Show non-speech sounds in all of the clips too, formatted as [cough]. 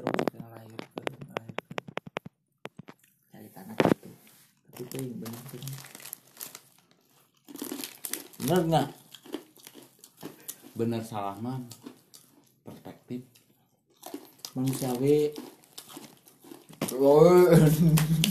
terus lahir ke lahir ke cari tanah itu tapi tuh yang benar tuh benar nggak? Bener salah mah perspektif. Manusiawi Bahwa [laughs]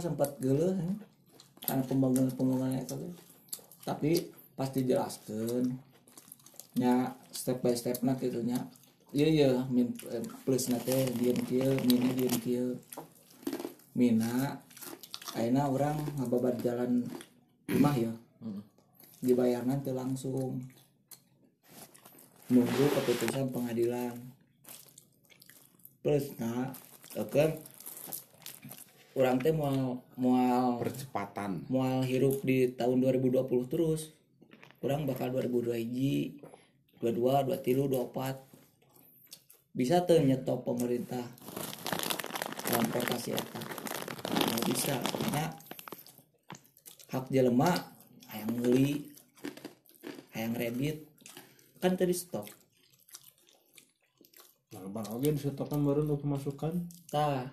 sempat geluh ya. karena pembangunan pembangunan itu. Tapi pasti jelaskan nya step by step nak gitu nya iya iya min eh, plus nate diem kieu mina diem kieu. Mina ayeuna orang ngababat jalan rumah ya. Dibayar nanti langsung. Nunggu keputusan pengadilan. Plus nah oke orang teh mau mau percepatan. mual hirup di tahun 2020 terus. Kurang bakal 2002 hiji 22 23 24 bisa tuh nyetop pemerintah transportasi eta? Nggak bisa karena hak jelema hayang beli hayang rebit kan tadi stop Nah, bang oke di setokan baru untuk pemasukan. tah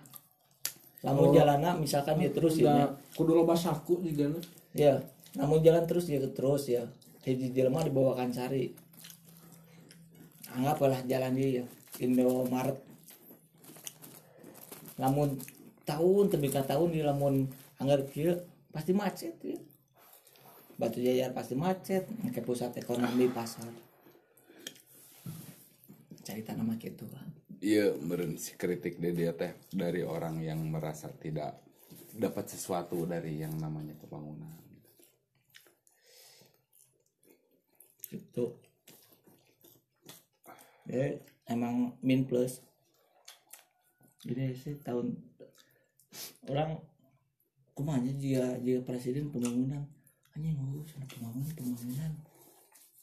lamun jalana misalkan ya terus ya kudu loba saku juga. Ya, namun jalan terus ya terus ya. Hiji jelema dibawakan sari. Anggaplah jalan dia ya. Indomaret. Namun tahun tebika tahun di lamun anggar kieu pasti macet ya. Batu Jajar pasti macet, ke pusat ekonomi pasar. Cari tanah gitu kan. Iya meren si kritik dia dia teh dari orang yang merasa tidak dapat sesuatu dari yang namanya pembangunan Gitu. Ya, emang min plus. Jadi sih tahun orang kumanya jika jika presiden pembangunan hanya ngurus pembangunan pembangunan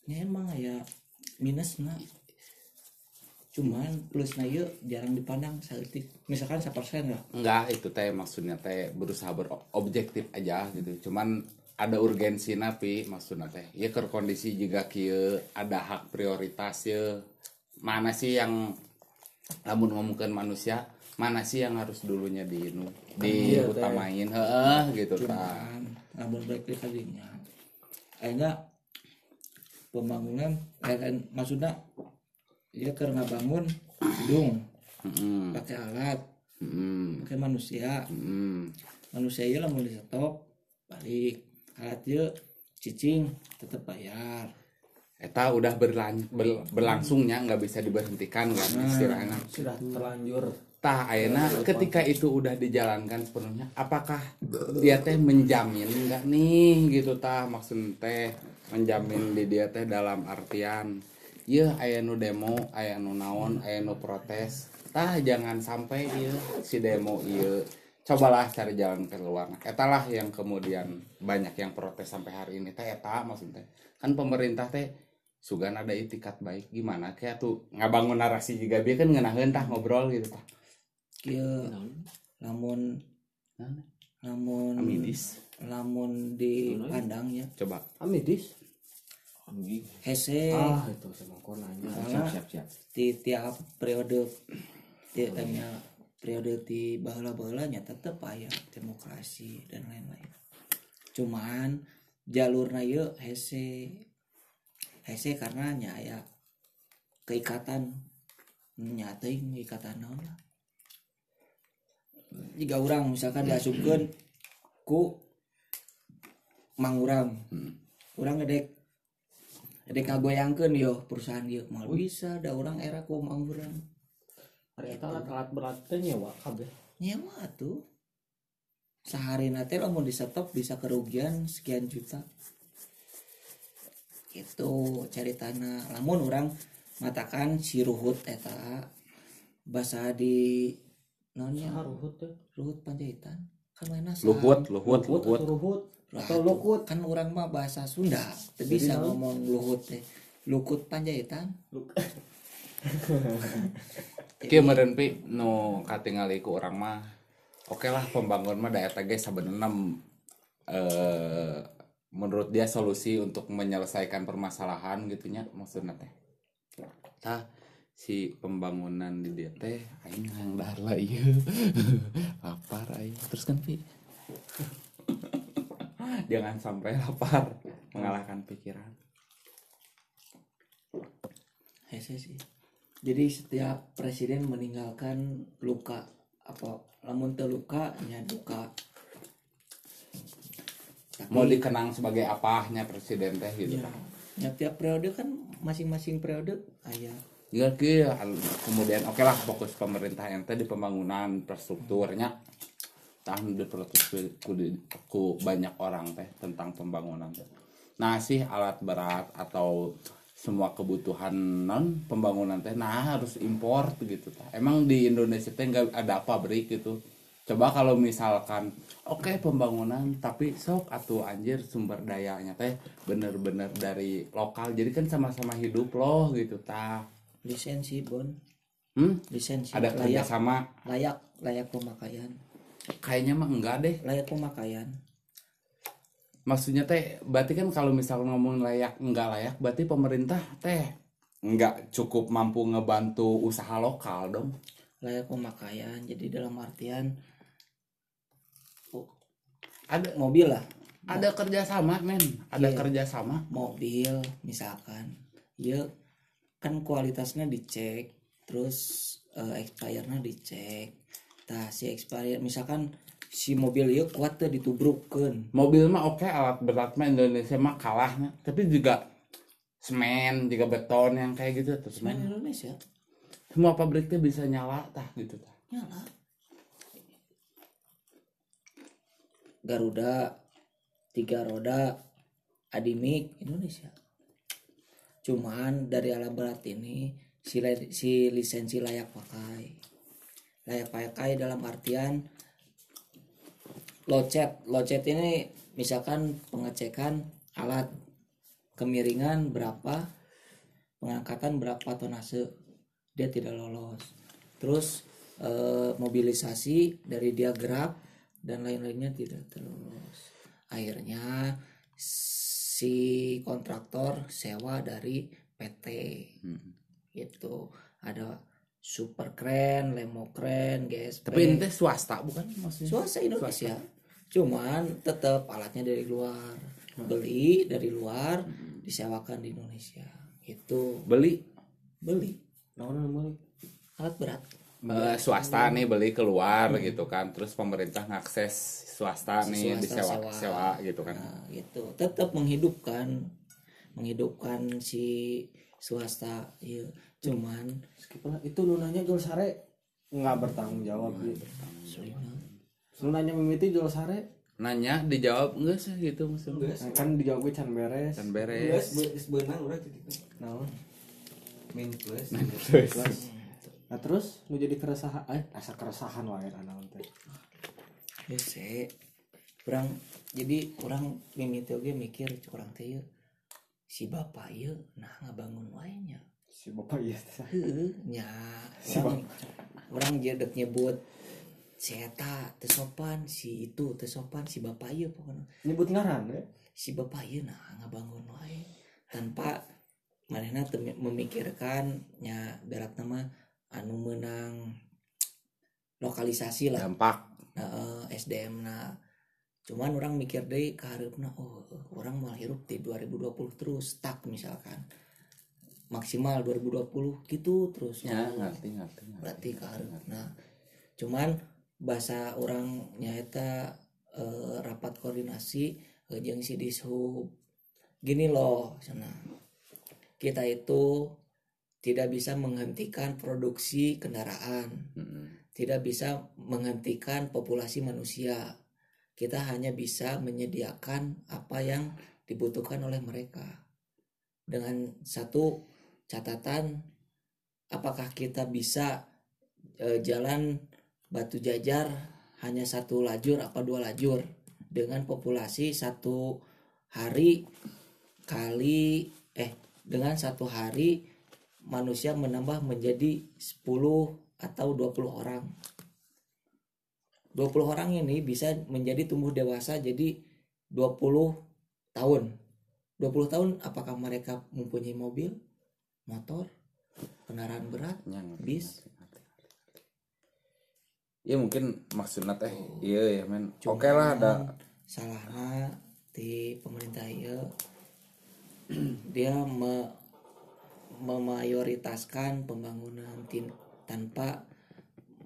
ya emang ya minus nah cuman plus na yuk jarang dipandang seetik. Misalkan persen lah enggak itu teh maksudnya teh berusaha berobjektif aja gitu. Cuman ada urgensi napi maksudnya teh. Ya ke kondisi juga kieu ada hak prioritas ya. Mana sih yang namun ngomongkan manusia mana sih yang harus dulunya di diutamain? Heeh gitu cuman namun baik di kalinya akhirnya pembangunan eh, kan, maksudnya ya karena bangun gedung Heeh. pakai alat Heeh. pakai manusia Heeh. manusia ya lamun di stop balik alat ya cicing tetap bayar Eta udah berlan ber- berlangsungnya nggak bisa diberhentikan kan istilahnya. Sudah terlanjur. Tah ayeuna ketika itu udah dijalankan sepenuhnya, apakah dia teh menjamin nggak nih gitu tah maksud teh menjamin di dia teh dalam artian ya aya nu demo, aya nu naon, aya nu protes. Tah jangan sampai ieu si demo ieu cobalah cari jalan keluar. Eta lah yang kemudian banyak yang protes sampai hari ini. Teh eta maksudnya. Kan pemerintah teh sugan ada itikat baik. Gimana kayak tuh ngabangun narasi juga. Dia kan ngenahin tah ngobrol gitu tah. Kieu lamun Naon? lamun amidis. lamun dipandang ya. Coba. Amidis. Hese Ah, itu sama konanya. Siap, siap, siap. di tiap periode di hanya periode di baheula baheulanya tetap aya demokrasi dan lain-lain. Cuman jalurna yeu hese hese karena nya aya keikatan nyata ikatan naon lah. Jika orang misalkan diasupkeun ku mang urang urang ngedek ngedek ngagoyangkeun yo perusahaan ieu mal bisa da orang era ku mang urang Hari eta alat berat teh nyewa kabeh. nyewa tuh sehari nanti lo mau disetop bisa kerugian sekian juta. Itu cari tanah lamun orang matakan si ruhut eta bahasa di nonnya? Ruhut teh. ruhut panjaitan. Kan mana luhut luhut Ruhut luhut atau lukut kan orang mah bahasa Sunda teu bisa ngomong luhut teh lukut panjaitan Oke, [laughs] meren pi nu katingali ku orang mah. Oke lah pembangun mah daerah ge sebenarnya eh menurut dia solusi untuk menyelesaikan permasalahan gitunya maksudnya teh. Tah si pembangunan di dia teh aing dahar lah ieu. [laughs] lapar aing. Terus kan pi. Jangan sampai lapar. Mengalahkan pikiran. Hese sih. Jadi setiap presiden meninggalkan luka apa lamun teu luka nya duka. Tapi, Mau dikenang sebagai apanya presiden teh gitu. ya, ya tiap periode kan masing-masing periode ayah Ya kemudian oke lah fokus pemerintah ente di pembangunan infrastrukturnya tahan diprotes ku, di- ku banyak orang teh tentang pembangunan teh. Nah sih alat berat atau semua kebutuhan non pembangunan teh nah harus import gitu tah. Emang di Indonesia teh nggak ada pabrik gitu. Coba kalau misalkan oke pembangunan tapi sok atau anjir sumber dayanya teh bener-bener dari lokal jadi kan sama-sama hidup loh gitu tah. lisensi bon Hmm? lisensi ada layak kerjasama layak layak pemakaian kayaknya mah enggak deh. Layak pemakaian. Maksudnya teh berarti kan kalau misal ngomong layak enggak layak berarti pemerintah teh enggak cukup mampu ngebantu usaha lokal dong. Layak pemakaian jadi dalam artian oh, ada mobil lah. Ada kerjasama men. Ada Iya. kerjasama. Mobil misalkan. Ya kan kualitasnya dicek terus eh, expire-nya dicek tah si expire misalkan si mobil ya kuat tuh ditubrukkan mobil mah oke alat berat mah Indonesia mah kalah nah. tapi juga semen juga beton yang kayak gitu terus semen Indonesia? Semua pabrik teh bisa nyala tah gitu tah. Nyala? Garuda tiga roda Adimik Indonesia. Cuman dari alat berat ini si, si lisensi layak pakai layak pakai dalam artian locet. Locet ini misalkan pengecekan alat kemiringan berapa pengangkatan berapa tonase dia tidak lolos. Terus eh, mobilisasi dari dia gerak dan lain-lainnya tidak terlolos. Akhirnya si kontraktor sewa dari PT gitu. Ada super keren lemo keren GSP tapi ini teh swasta bukan? Maksudnya swasta Indonesia. cuman tetap alatnya dari luar. Beli dari luar disewakan di Indonesia. Gitu. Beli? Beli. Naon meuli alat berat. Eh, swasta nih beli keluar gitu kan. Terus pemerintah ngakses swasta Si nih swasta disewa sewa. sewa gitu kan. Nah, gitu. Tetap menghidupkan menghidupkan si swasta ya cuman skip lah itu nu nanya jual sare nggak bertanggung jawab gitu. lu nanya mimiti jual sare? Nanya dijawab enggak sih gitu maksudnya. Nah, kan dijawab gue can beres. Dan beres. Geus beunang urang titik naon min plus. Plus. nah terus nu jadi keresahan eh asa keresahan wae anaon teh. Ya se kurang jadi orang mimiti oge mikir kurang teh yeuh, si bapak ya nah ngabangun wae nya si bapak iya. Nya. Orang orang jedek nyebut si eta teu sopan si itu teu sopan si bapak ieu pokoknya. Nyebut ngaran ya? Si bapak ieu nah ngabangun wae. Tanpa manehna memikirkan nya berat nama anu menang lokalisasi lah. Dampak. Nah, SDM na. Cuman orang mikir deh kaharupna oh orang mau hirup di 2020 terus stuck misalkan maksimal 2020 gitu terus. Ya ngerti ngerti ngerti. berarti kaharep nah cuman bahasa orang nyata eh, rapat koordinasi eh, jeung si dishub gini loh sana. Kita itu tidak bisa menghentikan produksi kendaraan. Mm-mm. tidak bisa menghentikan populasi manusia. Kita hanya bisa menyediakan apa yang dibutuhkan oleh mereka. Dengan satu catatan apakah kita bisa eh, jalan batu jajar hanya satu lajur apa dua lajur? Dengan populasi satu hari kali eh dengan satu hari manusia menambah menjadi 10 atau 20 orang. 20 orang ini bisa menjadi tumbuh dewasa jadi 20 tahun. 20 tahun apakah mereka mempunyai mobil motor kendaraan berat Yang- bis. ya mungkin maksudnya teh iya ya men. Oke lah ada. salahnya di pemerintah ya [clears throat] dia me- memayoritaskan pembangunan tin- tanpa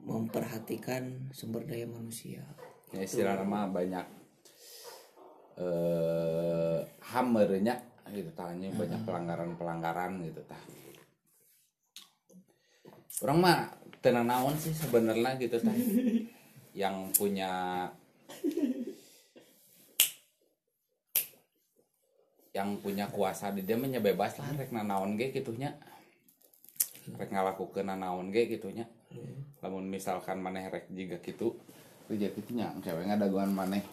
memperhatikan sumber daya manusia. Ya istilah nama banyak eh hammernya gitu tanya banyak pelanggaran pelanggaran gitu tah. Orang mah tenang naon sih sebenarnya gitu tah. [laughs] Yang punya yang punya kuasa di dia mah nya bebas lah rek nanaon ge gitunya. Rek ngalakukeun nanaon ge gitunya. Lamun misalkan maneh rek jiga gitu kerja gitu nya cewek ngadaguan maneh.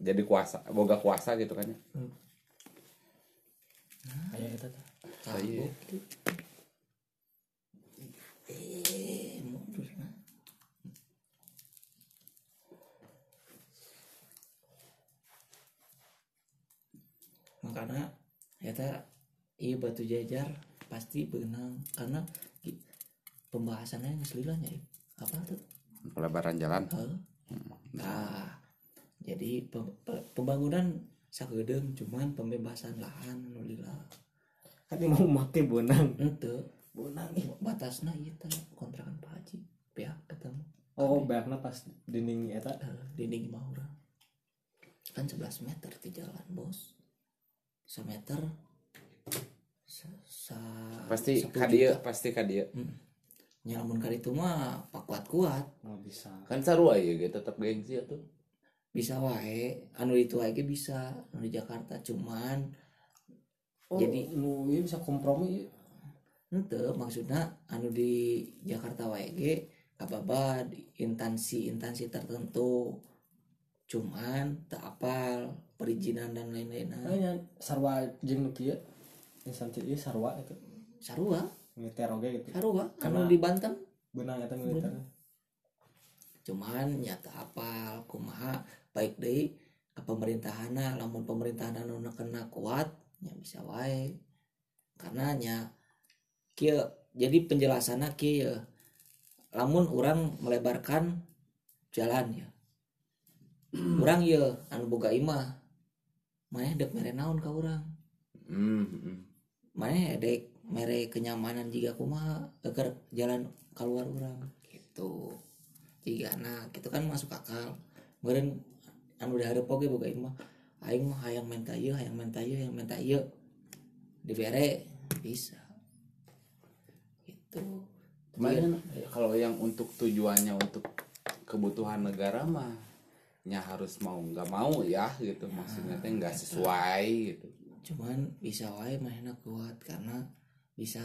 Jadi kuasa boga kuasa gitu kan ya kayak itu tuh. Saya- eh mundur nah. makanya eta iya batu jajar pasti benang karena i- pembahasannya yang selilanya apa tuh? Pelebaran jalan. Hah? Nah, jadi pe- pe- pembangunan sagedeng cuman pembebasan lahan nulila kan dia mau make bonang. Ente bonang ih. Batasna ieu teh kontrakan Pak Haji. Pihak ketemu. Oh bayarna pas dinding eta? Eh, dinding mah kan 11 meter di jalan bos. Semeter sa, sa- pasti 10 kadia pasti kadia nyalamun kali itu mah pak kuat kuat nggak bisa. Kan sarua ya gitu tetap gengsi tuh bisa wae anu itu aja bisa anu di Jakarta cuman oh, Jadi- nu ieu bisa kompromi? Ente maksudnya anu di Jakarta wae ge kababa di instansi-instansi tertentu. Cuman tak apal perizinan dan lain-lainnya Kayaknya sarwa jeung nu kieu instansi ieu sarwa itu sarua? Militer oge gitu. Sarua? Anu di Banten? benang eta militer cuman nyata apal kumaha baik deh ke pemerintahan lamun pemerintahan anu kena kuat nya bisa wae. Karena nya kieu jadi penjelasannya kieu lamun orang melebarkan jalan ya. Orang ya anu boga imah mana dek mere naon ka urang? Hmm, hmm. mana dek mere kenyamanan jika kumaha agar jalan keluar orang gitu. Jika nah gitu kan masuk akal. Kemudian anu diharap oge boga imah aing mah. Hayang minta ieu hayang minta ieu hayang minta ieu dibere bisa. Gitu. Cuman kalau yang untuk tujuannya untuk kebutuhan negara mah nya harus mau nggak mau ya gitu. Maksudnya teh nggak sesuai gitu. Cuman bisa wae manehna kuat karena bisa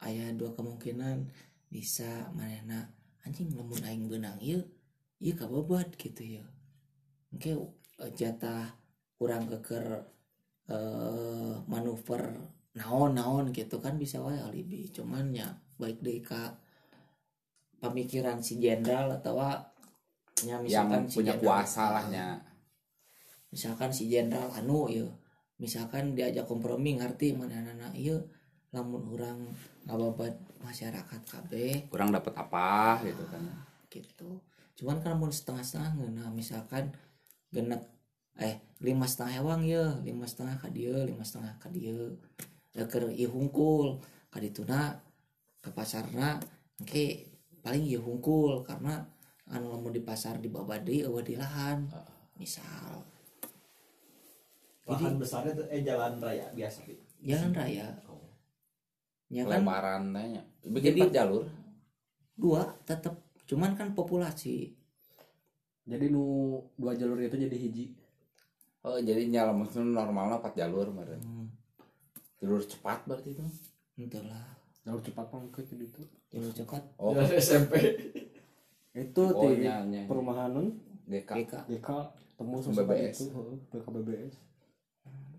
aya dua kemungkinan. Bisa manehna anjing lamun aing benang ieu ieu kabobat gitu ya engke eh, jatah kurang keker eh manuver naon-naon gitu kan bisa wae alibi. Cuman ya baik deh ka pemikiran si jenderal atau nya yang misalkan si punya kuasa lah nya. Misalkan si jenderal anu ya misalkan diajak kompromi ngerti mana anak iya. Lamun orang ngababat masyarakat KB kurang dapat apa gitu kan. Gitu. Cuman kan lamun setengah-setengah nah misalkan genep eh lima setengah ewang ya lima setengah ka dia lima setengah ka dia keur ieu hungkul kadituna ke pasarna engke paling ieu hungkul karena anu lamun di pasar di babadi eueuh di lahan. Misal. Lahan besarnya tuh eh jalan raya biasa Pi. jalan raya. Ya kan? Lebaran tanya bikin Jadi- jalur? dua tetap cuman kan populasi jadi nu dua jalur itu jadi hiji. Oh jadi nyala maksudnya normalnya empat jalur kemarin. Hmm, jalur cepat berarti itu? Entahlah jalur cepat mah ke itu jalur cepat. Oh. Jalan SMP itu oh di nya nya perumahan nun? GK GK DK temu BBS. sesuatu itu heeh, BKBBS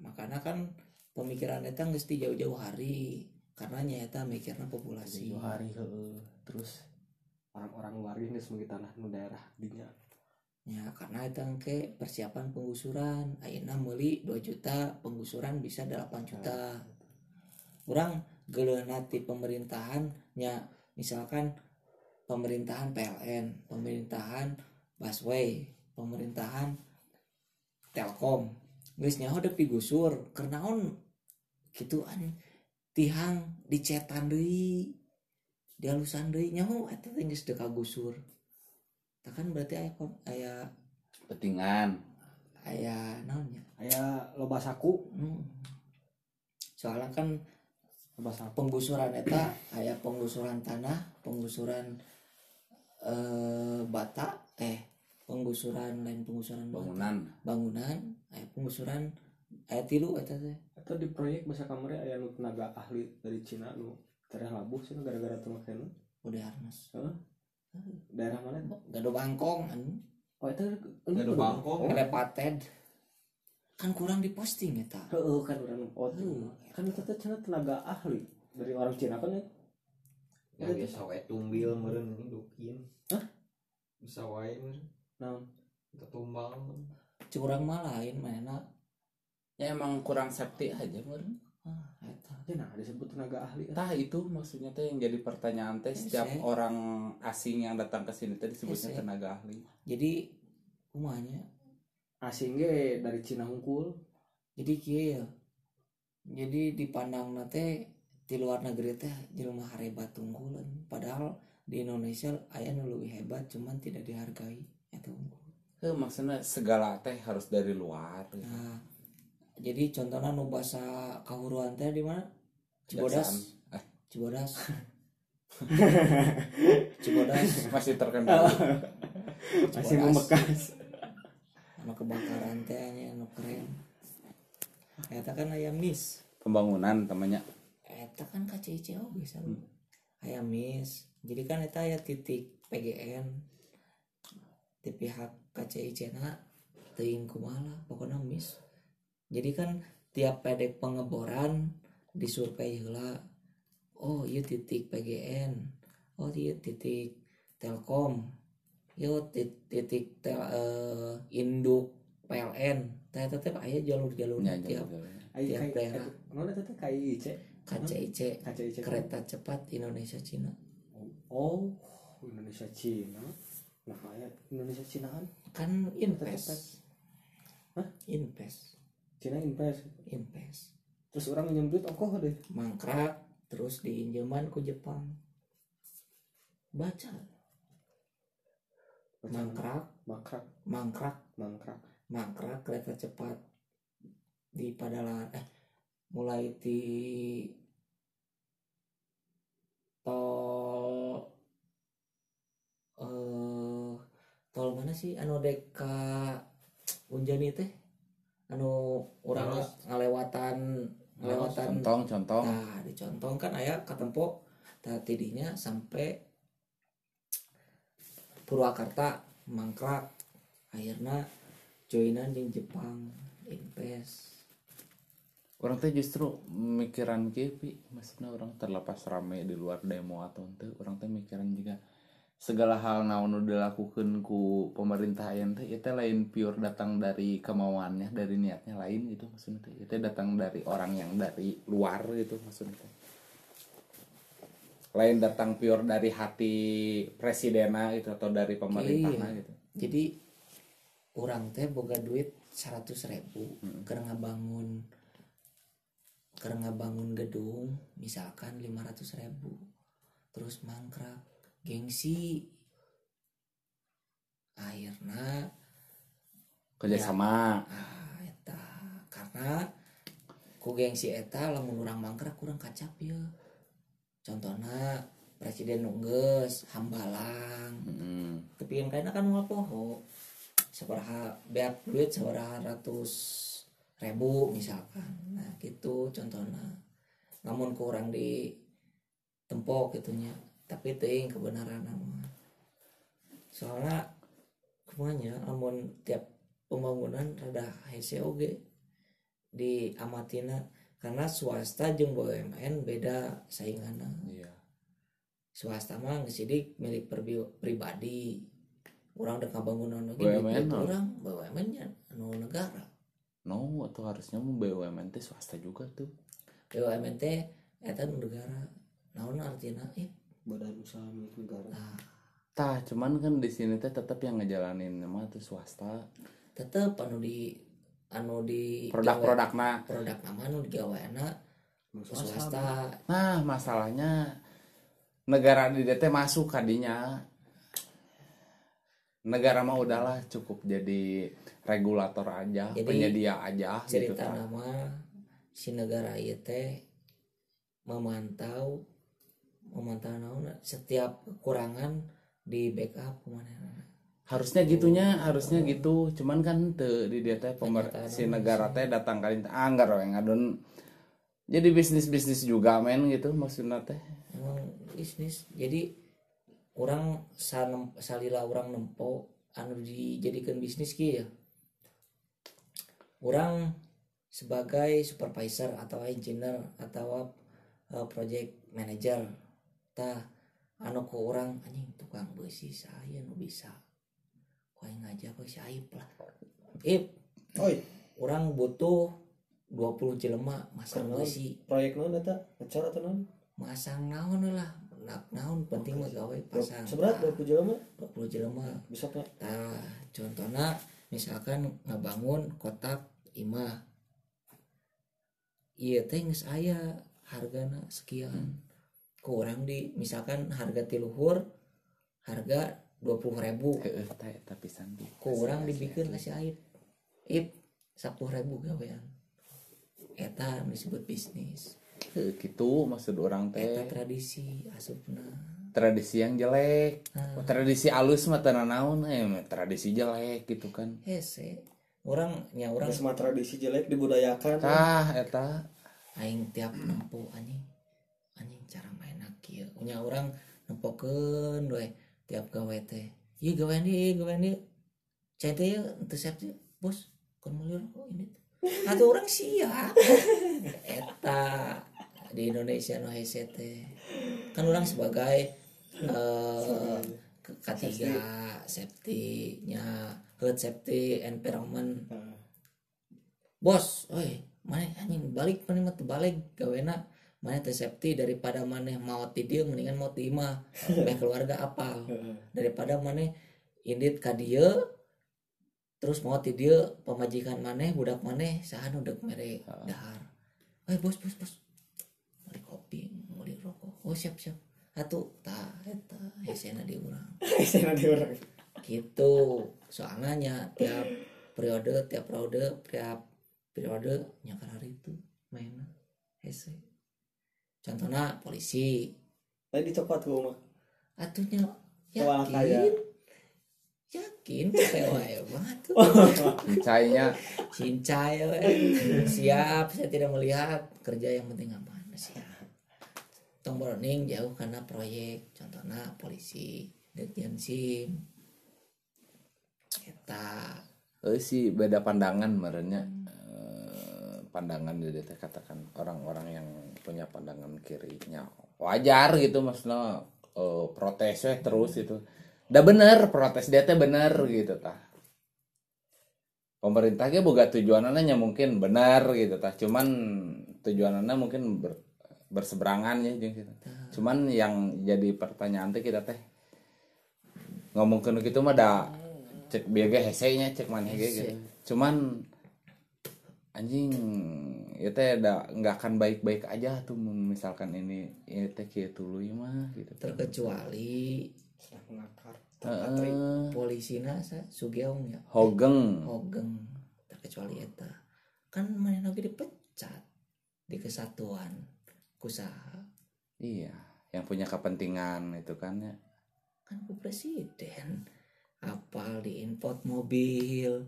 makanya kan pemikiran eta geus ti jauh-jauh hari karena nyata mikirna populasi. Tujuh hari heeh. terus orang-orang luar ini sebagai tanah nu daerah dinya ya karena itu ke persiapan penggusuran. Ayeuna meuli 2 juta penggusuran bisa 8 juta. Orang geleuna ti pemerintahan nya misalkan pemerintahan PLN pemerintahan busway pemerintahan Telkom. Geus nyaho dek digusur kernaon gitu an tihang dicetan deui dialusan deui nyaho eta teh geus Tah kan berarti aya kon- aya petingan aya naonnya aya loba saku. Hmm. soalnya kan loba saku. penggusuran eta aya penggusuran tanah penggusuran eh bata eh penggusuran lain penggusuran bata. bangunan. Bangunan aya penggusuran aya tilu eta teh. Atau di proyek bahasa kamarnya aya nu tenaga ahli dari Cina nu tereh labuh sih gara-gara make nu. Udah harnas daerah mana gado bangkong anu oh itu Gado bangkong. ada paten kan kurang diposting eta heeh kan urang oh Heuh. kan itu teh cenah tenaga ahli dari orang Cina kan ya Ya biasa wae tumbil meureun ini dukin. Hah? Bisa wae meureun. naon Kita tumbang. curang mah lain mana ya emang kurang safety aja meureun ya nah disebut tenaga ahli Tah itu maksudnya teh yang jadi pertanyaan teh setiap Ese. orang asing yang datang ke sini teh disebutnya Ese. tenaga ahli. jadi kumanya asing ge dari Cina hungkul jadi kieu ya. jadi dipandang nate di luar negeri teh jelema harebat tunggulan padahal di Indonesia aya nu leuwih hebat cuman tidak dihargai eta unggul maksudnya segala teh harus dari luar. gitu. nah jadi contohnya nu bahasa kahuruan teh di mana? Cibodas. Eh, Cibodas. [laughs] Cibodas. Masih terkenal. masih membekas. Anu kebakaran teh anu keren. Eta kan aya miss. Pembangunan temannya. eta kan KCIC oge selalu aya miss. Jadi kan eta aya titik PGN di pihak KCIC na teuing kumaha pokoknya miss jadi kan tiap pedek pengeboran disurvei heula oh iya titik PGN oh iya titik Telkom yo tit- titik tel, eh, induk PLN teh teh teh aya jalur-jalur Ya, tiap Tiap kai daerah. naon eta teh KIC KCIC KCIC kereta cepat Indonesia Cina. Oh Indonesia Cina. Nah Indonesia Cinaan kan? Invest Hah? invest Cina invest invest terus orang minjem duit ongkoh deh. Mangkrak terus diinjeman ku Jepang. Baca. Mangkrak. Mangkrak. Mangkrak. Mangkrak. Mangkrak kereta cepat. Di Padalarang eh mulai di tol eh tol mana sih? Anu deka Unjani teh anu orang Terus? ngalewatan ngalewatan Contong, contong. nah dicontoh kan ayah katempo tidinya sampai Purwakarta mangkrak akhirnya joinan di Jepang invest Orang teh justru mikiran kipi, maksudnya orang terlepas rame di luar demo atau ente, orang teh mikiran juga segala hal naon nu dilakukan ku pemerintah aya teh itu lain pure datang dari kemauannya dari niatnya lain gitu maksudnya teh. Itu datang dari orang yang dari luar gitu maksudnya lain datang pure dari hati presidennya gitu atau dari pemerintahnya Iya. gitu. Jadi orang teh boga duit 100 ribu karena bangun karena bangun gedung misalkan 500 ribu. Terus mangkrak gengsi. Akhirnya kerjasama ah eta. Karena ku gengsi eta lamun urang mangkrak kurang kacap ya. Contohnya presiden nungges hambalang. Mm. tapi yang kayaknya kan mau poho seberapa beak duit seberapa ratus ribu misalkan. Nah gitu contohnya. Namun kurang di tempok gitunya tapi ting kebenaran nama. Soalnya kemanya namun tiap pembangunan rada oge di amatina karena swasta jeung BUMN beda sainganna iya. Swasta mah ngesidik milik perbi- pribadi. Orang dek bangunan lagi BUMN no? orang BUMN nya anu negara. No atau harusnya mau BUMN teh swasta juga tuh. BUMN teh eta nu negara. Naon artinya? Eh badan usaha milik negara. Nah, tah cuman kan di sini teh tetap yang ngejalanin mah tuh swasta. Tetep anu di anu di produk-produkna. Produk nama anu digaweana swasta. nah masalahnya negara di DT masuk kadinya. Negara mah udahlah cukup jadi regulator aja Jadi, penyedia aja gitu cerita tah. nama si negara ieu teh memantau memantau naon setiap kekurangan di backup ke mana harusnya gitunya harusnya gitu. Cuman kan teu di dia teh pemer- Kenyataan si negara teh datang kali anggar we ngadon jadi bisnis bisnis juga men gitu maksudnya teh. Emang bisnis jadi orang sanem, salila orang nempo anu dijadikan bisnis ki ya? Orang sebagai supervisor atau engineer atau uh, project manager tah anu ku orang anjing tukang besi saya nu bisa. Kau ngajak si aib lah. Ip oi. Orang butuh 20 jelema masang besi proyek naon eta? Ngecar atau naon? Masang naon lah nak naon penting mah gawe pasang. seberat 20 jelema? 20 jelema. Bisa pak. Tah contohnya misalkan ngebangun kotak imah. Iya teh geus aya hargana sekian kurang di misalkan harga tiluhur harga 20.000 ribu. Heeh teh eta pisan di kurang dibikin kasih. aib. Ip 10.000 ribu gawean eta disebut bisnis. Heuh, gitu maksud orang eta teh tradisi asupna. Tradisi yang jelek. Nah. Oh, tradisi alus mah teu naon eh tradisi jelek gitu kan. Hese orang nya orang semua tradisi jelek dibudayakan. Tah eta. Aing tiap nempo anjing. Anjing cara main kieu nya orang nempokeun we tiap gawe teh. Ieu gawean ieu gawean ieu cai teh teu siap teh bos kon meuli rokok ini atuh orang siap. [laughs] Eta di Indonesia no hese teh. Kan orang sebagai eh ke- ketiga safety nya health safety environment bos oi mana anjing balik mana mah balik gawena mana safety daripada mana mau ti dieu mendingan mau ti imah. [laughs] Bae keluarga apal. [laughs] Daripada mana indit ka dieu terus mau ti dieu pamajikan mana budak mana sahan udah mere dahar. Eh bos bos bos. Mau di kopi mau di rokok. Oh siap siap. Atuh tah eta hesena di urang [laughs] Sana di orang gitu. Soalnya nya tiap periode tiap periode tiap periode nyakar hari itu mainnya hese contohnya polisi. Tadi gue mah atuhnya Wah, kaya. yakin? yakin? Kecewa ya banget tuh. [laughs] Cainya cincai we. siap saya tidak melihat. Kerja yang penting aman siap. Tong burning jauh karena proyek. Contohnya polisi Dirjen SIM. Eta Eh sih beda pandangan merenya Eh, pandangan dari teh katakan orang-orang yang punya pandangan kirinya. Wajar gitu maksudnya eh, protesnya terus itu. Udah bener protes dia teh bener gitu tah. Pemerintahnya boga tujuanannya mungkin benar gitu tah. Cuman tujuanannya mungkin ber- berseberangan ya gitu. cuman yang jadi pertanyaan teh kita teh ngomong gitu mah da cek biaga hese nya cek mana gitu. Cuman anjing ya teh da nggak akan baik-baik aja tuh misalkan ini ini teh kieu tuluy mah gitu. Terkecuali mengakar Heeh. polisi nasa sugeong ya? Hogeng. Hogeng. Terkecuali eta. Kan mana lagi dipecat di kesatuan kusaha. Iya yang punya kepentingan itu kan ya. Kan ku presiden apal di import mobil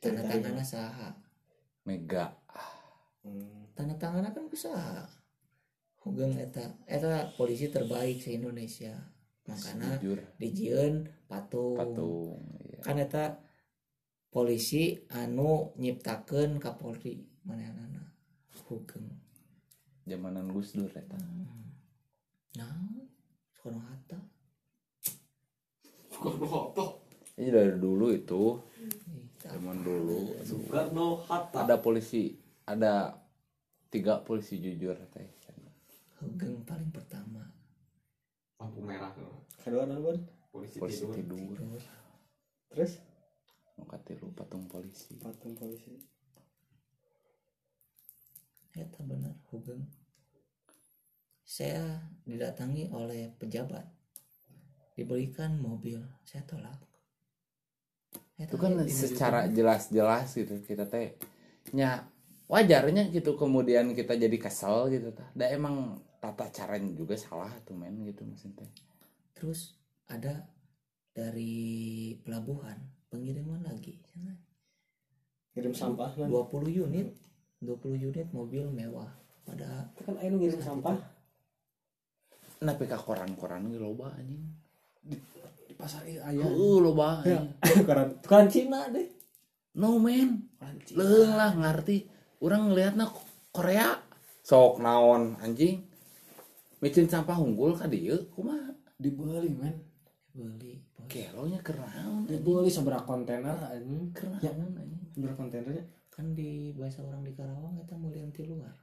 tanda tangannya saha mega. Hmm. tanda tangannya kan kusaha hogeng eta eta polisi terbaik se Indonesia. Makanya dijieun patung. Patung iya. kan eta polisi anu nyiptakeun Kapolri manehna hugeng zamanan Gus Dur eta. Nah Soekarno Hatta ini dari dulu itu zaman dulu. Soekarno Hatta ada polisi ada tiga polisi jujur teh. Hugeng paling pertama. Lampu merah kedua nonton polisi, polisi tidur. tidur. Terus terus? Muka tilu patung polisi. Patung polisi. Eta benar hugeng. Saya didatangi oleh pejabat. Diberikan mobil saya tolak itu kan di- secara jelas-jelas gitu kita teh nya wajarnya gitu kemudian kita jadi kesel gitu tah. Da emang tata caranya juga salah tuh men gitu maksudnya teh. Terus ada dari pelabuhan pengiriman lagi kirim sampah kan? 20 unit 20 unit mobil mewah. Pada kan ayo ngirim sampah. tapi ka koran-koran ge loba anjing. di pasar iya ayah. Heuh loba anjing. tukaran tukaran Cina deh. No man leung lah ngerti orang ngelihatna Korea. Sok naon anjing. Micin sampah unggul ka dieu kumaha? Dibeli men. Beli kelonya kenaon dibeli seberapa kontainer anjing. Ya kenaon anjing. seberapa kontainernya kan di bahasa orang di Karawang kita mau lihat di luar.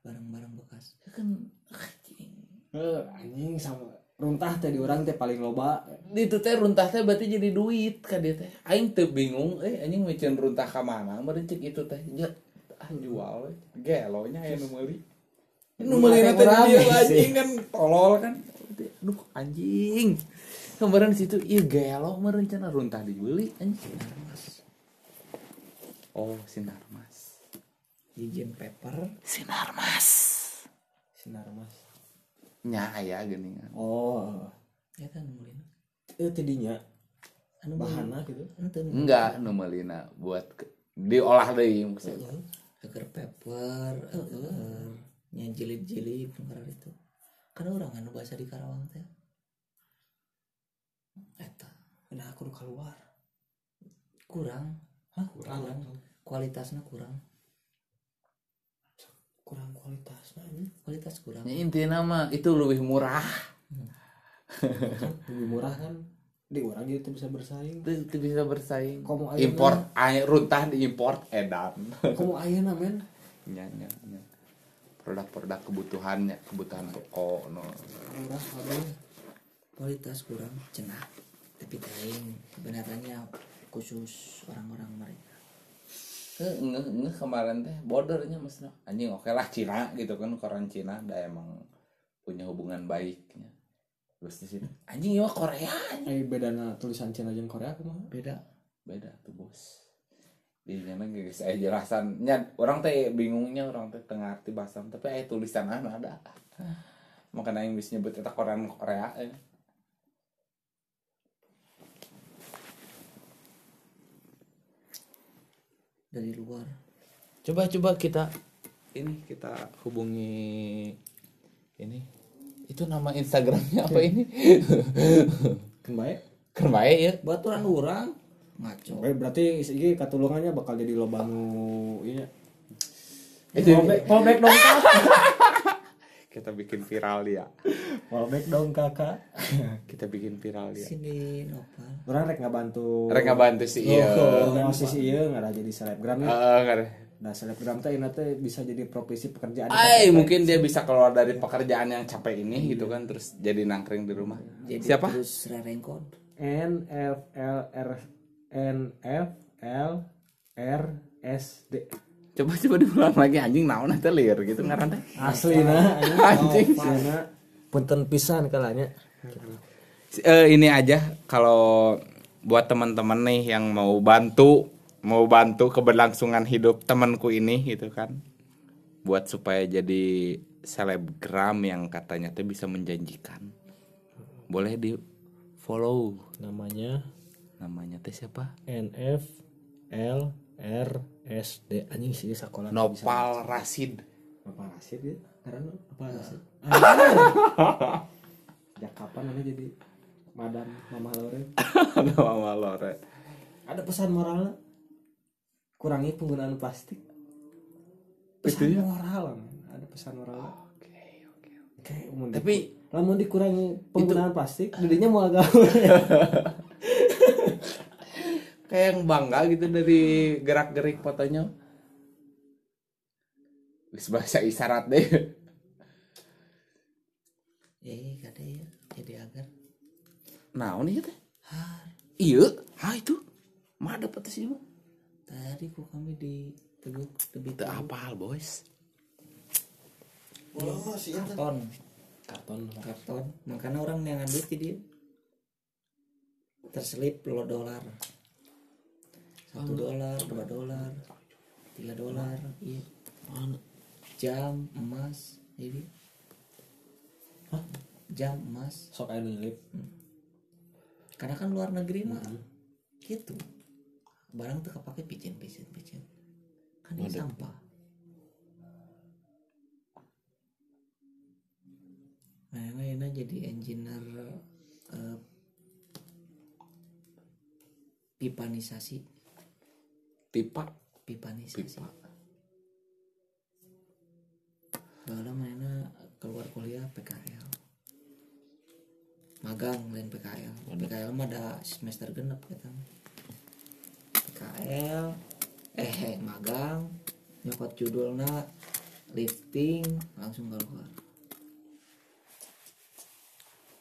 Barang-barang bekas. Ya kan anjing. Eh anjing sama runtah teh di orang teh paling loba. Itu teh runtah teh berarti jadi duit ka dia teh. Aing teu bingung eh anjing micin runtah ka mana meureun cek itu teh? Ya ah jual gelonya aya nu meuli nu meuli teh dia anjing [laughs] kan tolol kan. Aduh anjing. Kemarin situ iya gelo meureun cenah runtah dibeli anjing. Oh sinar mas jijin paper. Sinar mas sinar mas nya aya geuningan oh. Ya kan mulin itu tidinya. Anu bahannya gitu. Ente enggak nu meulina buat ke- diolah deui maksudnya. Agar paper heeh nya jilid-jilid ngarang itu. Kan orang anu bahasa di Karawang teh. Eta nah aku keluar. Kurang. Hah? kurang. Kualitasnya kurang kurang kualitasnya ini kualitas kurang. Ya, intinya mah itu lebih murah. Lebih murah kan di orang gitu bisa bersaing. Itu, itu bisa bersaing. Komo ayeuna. import air runtah diimport edan. Kamu ayana men nya nya nya. Produk-produk kebutuhannya kebutuhan toko no. Murah ada. Kualitas kurang cenah. Tapi lain kebenarannya khusus orang-orang mereka nge nge kemarin teh bordernya maksudnya anjing oke lah Cina gitu kan koran Cina dah emang punya hubungan baiknya. Terus di sini anjing mah Korea anjing. eh bedana tulisan Cina jeung Korea kumaha beda. Beda tuh bos. Di sana gak saya jelasan. Nya orang teh bingungnya orang teh tengah arti bahasa tapi aya tulisan anu ada. Makanya yang bisa nyebut eta koran Korea eh. Dari luar. Coba coba kita ini kita hubungi ini. Itu nama Instagramnya apa ini? [laughs] Keren baik ya. Baturan orang ngaco. Berarti ini katulungannya bakal jadi loba nu iya Itu- Fallback, fallback dong [laughs] kita bikin viral dia Fallback dong kakak kita bikin viral dia sini nopal Orang rek ngabantu mereka bantu sih iya Oh, si iya nggak jadi selebgram ya. Nggak ada. Nah selebgram teh ini teh bisa jadi profesi pekerjaan. Ay, mungkin dia bisa keluar dari pekerjaan yang capek ini gitu kan terus jadi nangkring di rumah. jadi Siapa? terus rerengkon N F L R N F L R S D. Coba coba diulang lagi anjing naon eta liar gitu ngaran teh. Asli nah, [laughs] Anjing. Asli Punten pisan kalanya. Eh, ini aja kalau buat teman-teman nih yang mau bantu mau bantu keberlangsungan hidup temanku ini gitu kan. Buat supaya jadi selebgram yang katanya tuh bisa menjanjikan. Boleh di follow. Namanya? Namanya teh siapa? N F L R S D anjing sih sekolah. Nopal Rasid Apa Rasid ya? Karena apa Rasid? Ya [laughs] kapan mana jadi Madam Mama Lore? [laughs] Mama Lore Ada pesan moralnya? Kurangi penggunaan plastik. pesan Gitu ya? moral ada pesan moral oke oke kayak mun tapi lamun dikurangi penggunaan plastik jadinya mau agak [laughs] kayak yang bangga gitu dari gerak gerik fotonya Wis bahasa isyarat deh. Eh kada ya. Jadi agar. Nah ini teh? Har. Iya. Ha itu. Mah dapat sih mah tadi kok kami di teguk tebit itu apa boys. Karton. Karton. Karton. Makanya orang yang ambil dia terselip lo dolar satu dolar dua dolar tiga dolar iya. Jam emas jadi jam emas. Sok air nyelip karena kan luar negeri mah gitu. Barang tuh kepake picin picin picin kan ini sampah. Nah ini jadi engineer eh, pipanisasi pipa. Pipanisasi pipa. Bala mana keluar kuliah PKL magang lain PKL PKL mah ada semester genep kita PKL eh magang nyokot judulna lifting langsung keluar.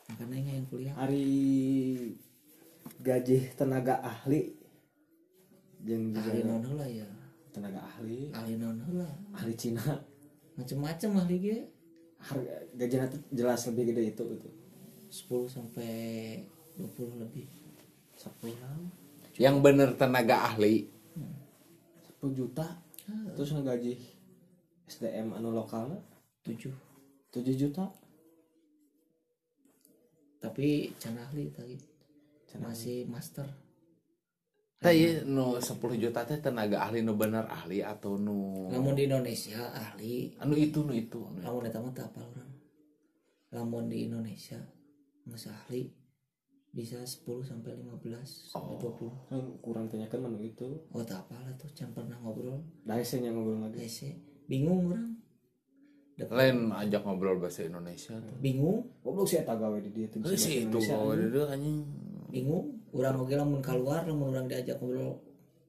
Makanya ingin kuliah. Hari gaji tenaga ahli ahli juga non heula ya. Tenaga ahli. Ahli non heula ahli Cina. Macem-macem ahli ge. Harga gajinya tuh jelas lebih gede itu gitu. 10 sampai 20 lebih. 10 yang bener tenaga ahli. 10 juta. Terus ngegaji SDM anu lokalnya? 7 7 juta. Tapi can ahli tadi masih master Tadi nu 10 juta teh tenaga ahli nu bener ahli atau nu namun di Indonesia ahli. Anu itu nu itu namun eta mah teu apal orang. Lamun di Indonesia nggak ahli bisa 10 sampai 15 sampai 20 kan kurang tanyakan menu itu. Oh tak apal tuh can pernah ngobrol. Saya yang ngobrol lagi. Hese bingung orang lain ajak ngobrol bahasa Indonesia tuh. Bingung. Goblok sih eta gawe di dia tuh si itu gawe anjing. Bingung orang oge lamun keluar lamun orang diajak ngobrol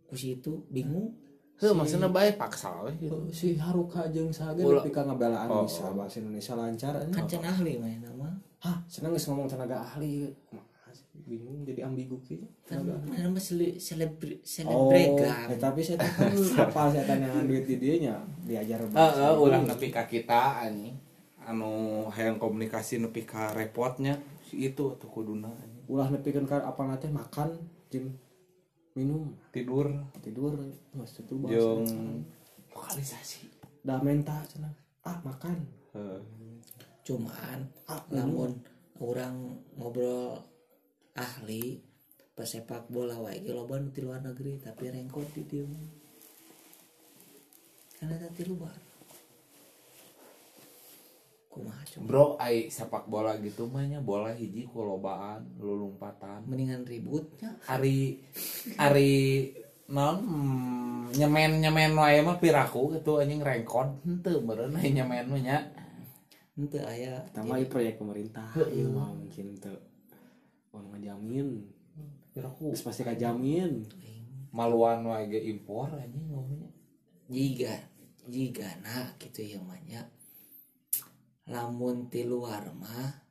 ku situ bingung. Heuh, maksudnya bae paksa we. Gitu. si Haruka jeung Sage nepi ka ngabelaan Oh, bisa bahasa Indonesia lancar kan anjing. can ahli main nama hah seneng geus ngomong tenaga ahli. Bingung jadi ambigu gitu kan mana mah sele- selebri Oh, selebregan eh, tapi saya kan [laughs] apa saya tanya duit di dia nya diajar Heeh, ulah nepi ka kita anjing. Anu hayang komunikasi nepi ka repotnya si itu tuh kuduna. Ulah nepikeun ka apa teh makan jeung minum. Tidur. Tidur mas itu bahasa jeung lokalisasi. dah menta cenah. Ah makan. Heeh. cuman ah namun orang ngobrol ahli pesepak bola wae ge loba ti luar negeri tapi rengkot di dieu. Karena tadi luar Bro, ai sepak bola gitu mah nya bola hiji kulobaan, lulumpatan. mendingan ributnya Ari ari non hmm, nyemen nyemen wae mah piraku gitu anjing rengkot henteu meureun aya nyemen mah nya. ente aya. Proyek pemerintah iya mah mungkin tuh mau ngejamin Piraku. Terus pasti kajamin maluan wae ge impor anjing ngomongnya. jiga jiga nah gitu ya banyak lamun ti luar mah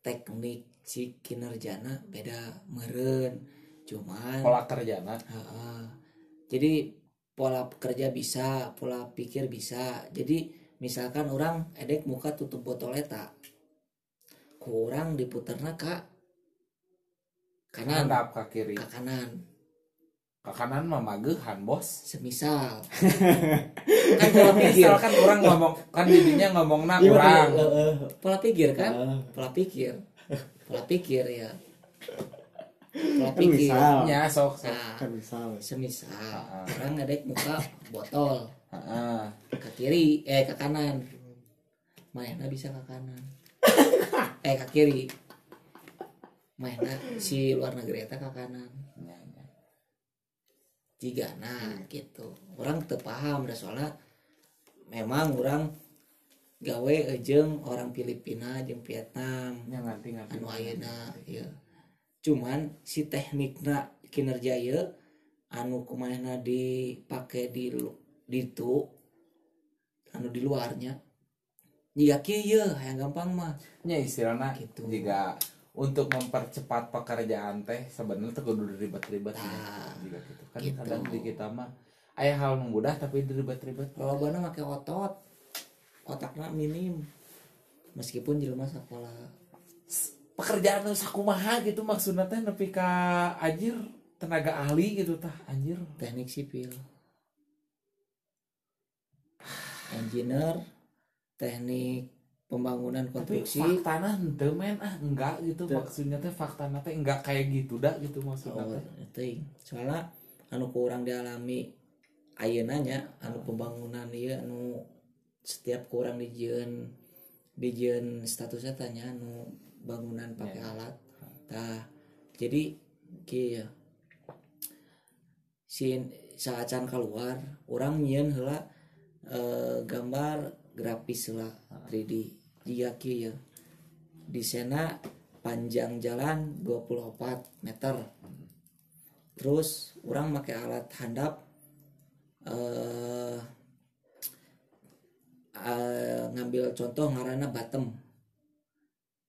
teknik si kinerjana beda meren cuman Pola kerjana. Heeh. jadi pola kerja bisa pola pikir bisa. Jadi misalkan orang edek muka tutup botol eta kurang diputerna ka kanan. Kiri. ka kanan Ka kanan mah magehan, Bos. semisal. [laughs] Kan pola pikir. Kan orang ngomong kan didinya ngomongna Iya, urang. heeh. pola pikir kan? Pola pikir. Pola pikir ya. Pola Kan pikir. misal. Nya sok sok. nah kan misal. semisal. Orang ngedek muka botol. Heeh. ke kiri eh ke kanan. Mainnya bisa ke kanan. [laughs] Eh ke kiri. Mainnya si luar negeri eta ke kanan Jika nah gitu. Orang teu paham dah soalnya memang orang gawe ejeng orang Filipina jeung Vietnam. Nya nganti nganti anu ayeuna ya cuman si teknikna kinerja ye anu kumanehna dipake di di itu anu di luarnya jika kieu yang gampang mah. Nya istilahnya Gitu. jika untuk mempercepat pekerjaan teh sebenarnya tuh kudu ribet-ribet Nah, jika gitu. Kan gitu. kadang di kita mah aya hal mudah tapi ribet-ribet. Lolobana make otot. Otakna minim. Meskipun jelema sekolah pekerjaan sakumaha gitu maksudnya teh nepi ka anjir tenaga ahli gitu tah anjir. Teknik sipil. Engineer teknik pembangunan tapi konstruksi. faktana henteu men. Ah enggak gitu Teu. maksudnya teh faktana teh enggak kayak gitu dah gitu maksudnya Oh, teh. soalnya anu kurang dialami ayeuna nya anu pembangunan ieu anu setiap kurang dijieun dijieun statusnya tanya anu bangunan pakai Ya. alat. Tah jadi kieu ya. si saacan keluar orang nyieun heula eh, gambar grafis heula 3D jika kieu ya. desainna panjang jalan 24 meter. Terus orang pakai alat handap eh eh, ngambil contoh ngaranna bottom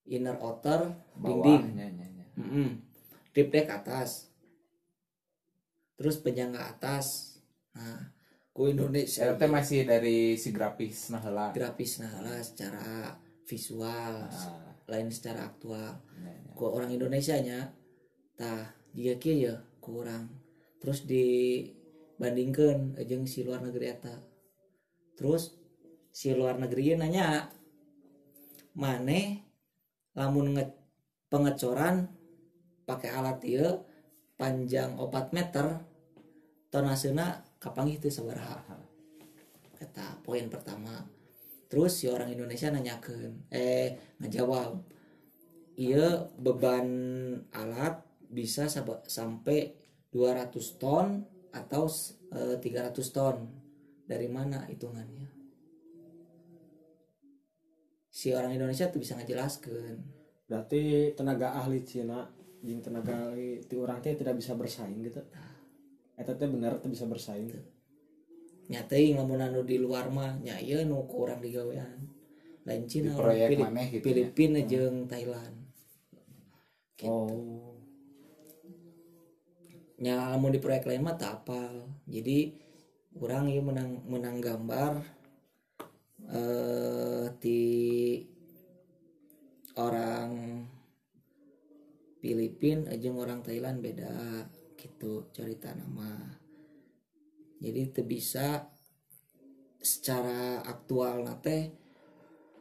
inner outer dinding. Nya mm Deep deck atas. Terus penyangga atas. Nah ku Indonesia teh masih dari si grafis nah grafis nah secara visual Ah, lain secara aktual. Nya, nya. ku orang Indonesia nya tah jika kieu ya kurang terus dibandingkan jeung si luar negeri eta. Terus si luar negeri nanya mane lamun nge pengecoran pakai alat ieu panjang 4 meter tonasena kapanggih teu sabaraha kata poin pertama terus si orang Indonesia nanyakeun eh ngejawab iya beban alat bisa sampai 200 ton atau eh, 300 ton? Dari mana hitungannya? Si orang Indonesia tuh bisa ngejelaskan. Berarti tenaga ahli Cina jeung tenaga ahli ti urang teh tidak bisa bersaing gitu. Eta teh bener teh bisa bersaing nyatain lamun anu di luar mah nya ieu nu kurang digawean. Lain Cina Di orang proyek Filip- maneh gitu ya? Filipina jeung Thailand. Gitu. oh. Nya lamun di proyek lain mah tak apal. Jadi orang ya menang menang gambar eh di orang Filipin aja orang Thailand beda gitu cerita nama jadi itu bisa secara aktual nate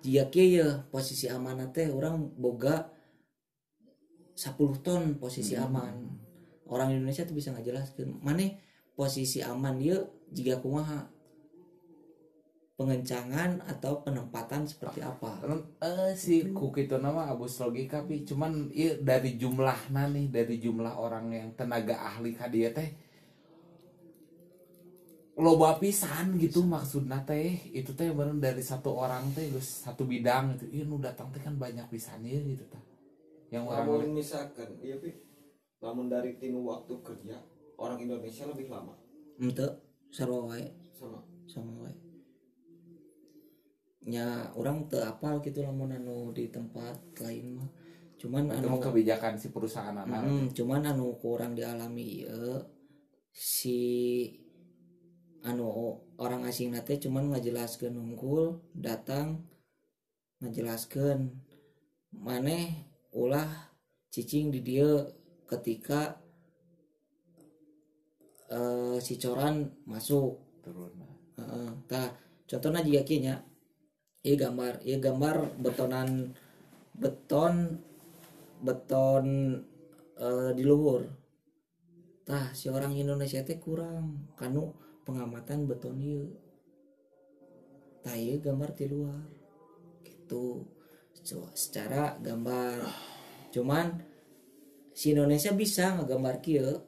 jika kieu ya posisi aman nate orang boga 10 ton posisi aman. Orang Indonesia tuh bisa ngejelaskan mana posisi aman dia jika kumaha? Pengencangan atau penempatan seperti apa? Kan, eh si kuki itu nama abus logika pi cuman iya dari jumlah nih dari jumlah orang yang tenaga ahli ka dia teh loba pisan gitu maksudna teh. Itu teh bener dari satu orang teh geus satu bidang gitu. Iya nu datang teh kan banyak pisan ya gitu tah. Yang orang Lamun misalkan, iya pi, lamun dari tinu waktu kerja orang Indonesia lebih lama. Ente sarwa wae. Sama. Sama wae. Nya orang teu apal gitu lamun anu di tempat lain mah. Cuman itu anu kebijakan si perusahaan anak. Mm, cuman anu kurang dialami ieu. Si anu orang asing nate cuman ngajelaskeun unggul datang ngajelaskeun maneh ulah cicing di dia ketika eh, si coran masuk turun Heeh. Tah, contohnya jika kieu nya ieu gambar, ieu gambar betonan beton beton eh, di luhur. Tah, si orang Indonesia teh kurang kanu pengamatan beton. Tah, ieu gambar di luar. Gitu. So, secara gambar. Cuman si Indonesia bisa ngegambar kieu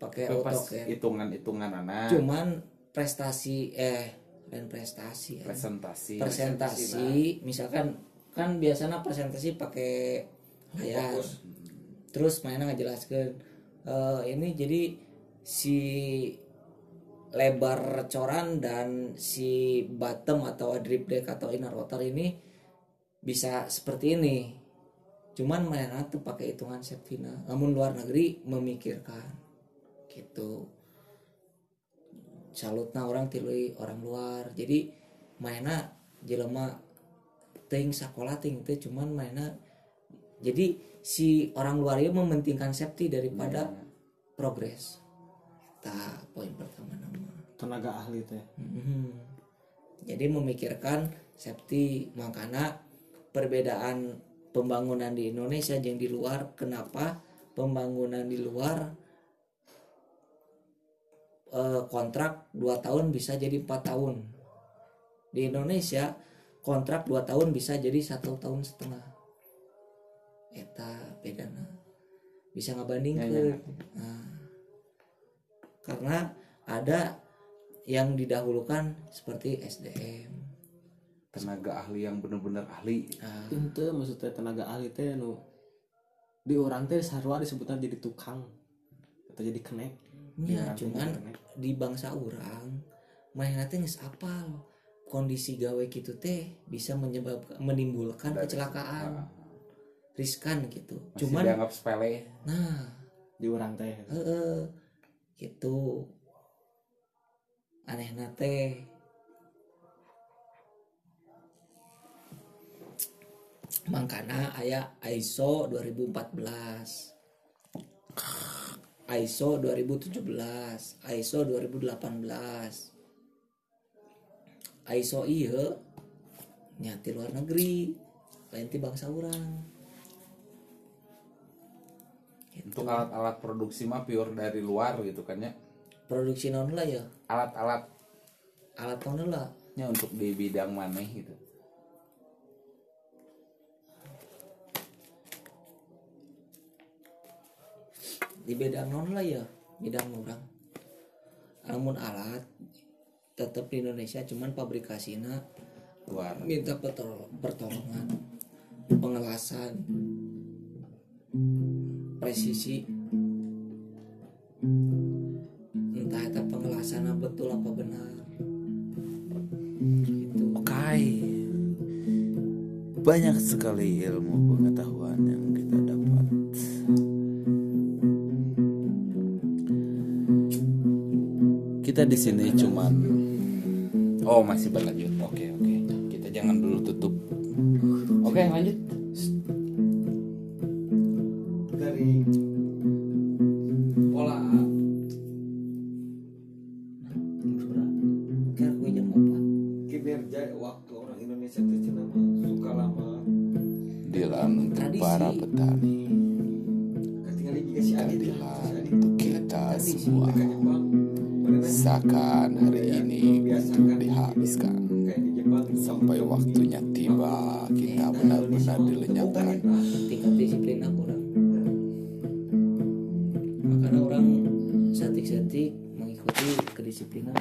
pakai AutoCAD hitungan hitungan anak cuman prestasi eh lain prestasi ya. presentasi presentasi misalkan kan biasanya presentasi pakai layar terus mainnya ngejelaskan eh, ini jadi si lebar coran dan si bottom atau drip deck atau inner rotor ini bisa seperti ini. Cuman mainnya tuh pakai hitungan septina namun luar negeri memikirkan. Gitu. Salutna orang tilui orang luar. Jadi mainnya jelema ting sekolah ting itu cuman mainnya jadi si orang luar itu mementingkan safety daripada progres tak poin pertama nama. Tenaga ahli teh. Mhm. jadi memikirkan safety makanya perbedaan pembangunan di Indonesia yang di luar kenapa pembangunan di luar eh, kontrak 2 tahun bisa jadi empat tahun. Di Indonesia kontrak 2 tahun bisa jadi satu tahun setengah. Eta bedana. Bisa ngabandingkan Ya, ya. Nah, karena ada yang didahulukan seperti SDM tenaga ahli yang benar-benar ahli. Nah, itu maksudnya tenaga ahli teh nu di orang teh sarua disebutnya jadi tukang atau jadi kenek. Ya, teh cuman kenek. di bangsa orang main teh geus apal. Kondisi gawe gitu teh bisa menyebabkan menimbulkan kecelakaan riskan gitu. Masih cuman dianggap sepele. Nah. Di orang teh. Heeh gitu. Aneh teh. Makana aya ISO 2014 ISO 2017 ISO 2018 ISO iya nyati luar negeri lain bangsa orang untuk alat-alat produksi mah pure dari luar gitu kan ya. Produksi non lah ya. Alat-alat. Alat non lah. Nya untuk di bidang mana gitu. Di bidang non lah ya bidang orang. Namun alat tetap di Indonesia cuman pabrikasinya luar. minta pertol- pertolongan pengelasan presisi. Entah itu pengelasannya betul apa benar. Gitu. Oke. Banyak sekali ilmu pengetahuan yang kita dapat. Kita di sini cuman oh masih berlanjut. Oke oke. Kita jangan dulu tutup. Oke lanjut ketinggalan juga si Adi tuh si Keadilan Adi untuk kita semua. Seakan hari ini untuk dihabiskan. Sampai waktunya tiba kita benar-benar dilenyapkan. tingkat disiplin aku orang makanya orang setik-setik mengikuti kedisiplinan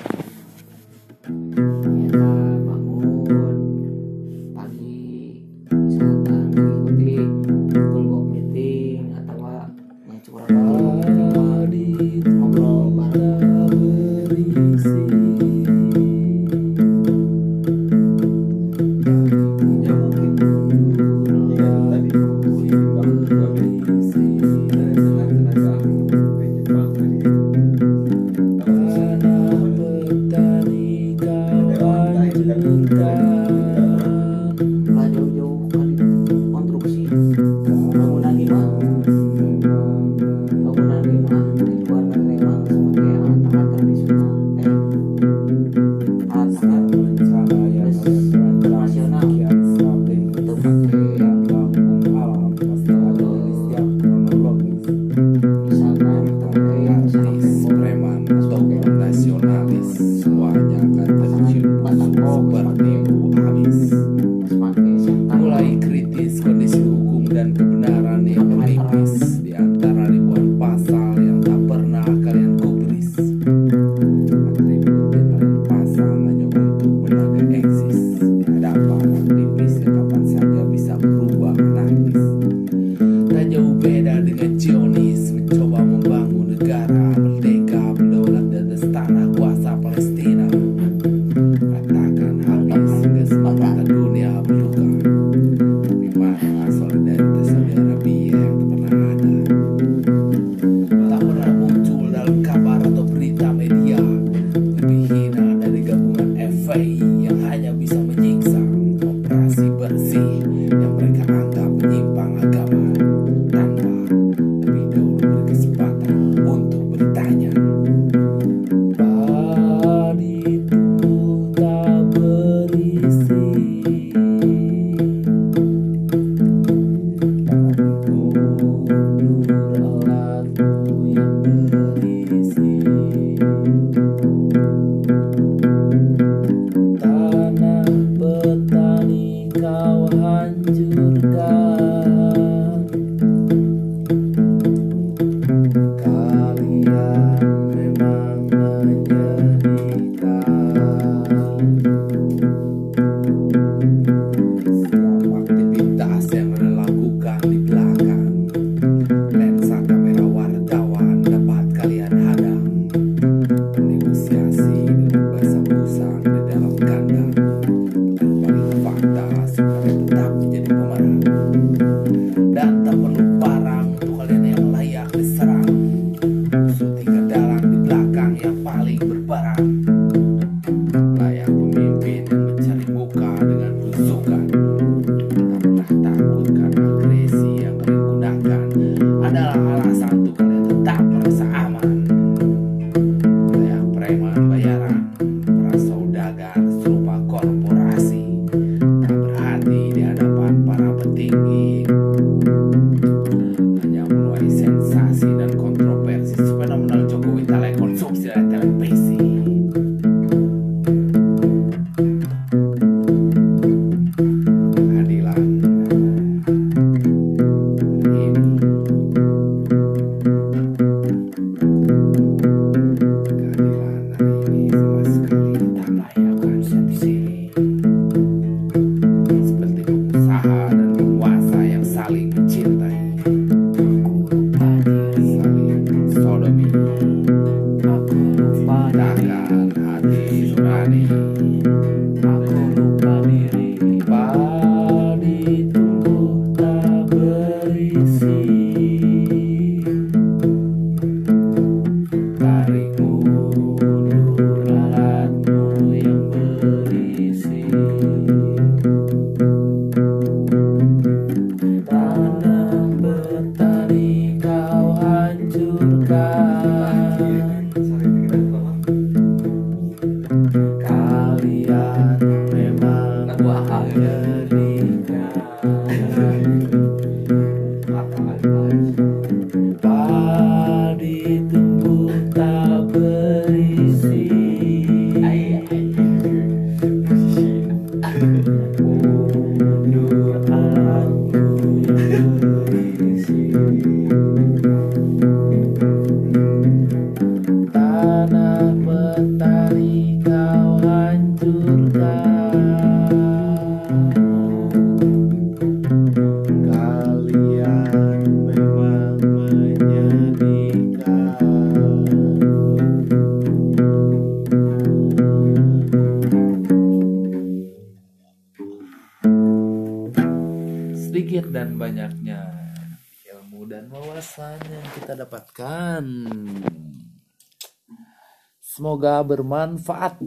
semoga bermanfaat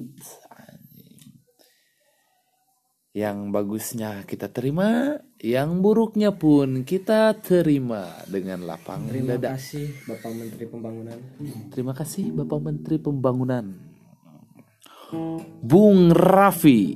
yang bagusnya kita terima, yang buruknya pun kita terima dengan lapang Terima dada. kasih Bapak Menteri Pembangunan. Terima kasih Bapak Menteri Pembangunan. Bung Raffi.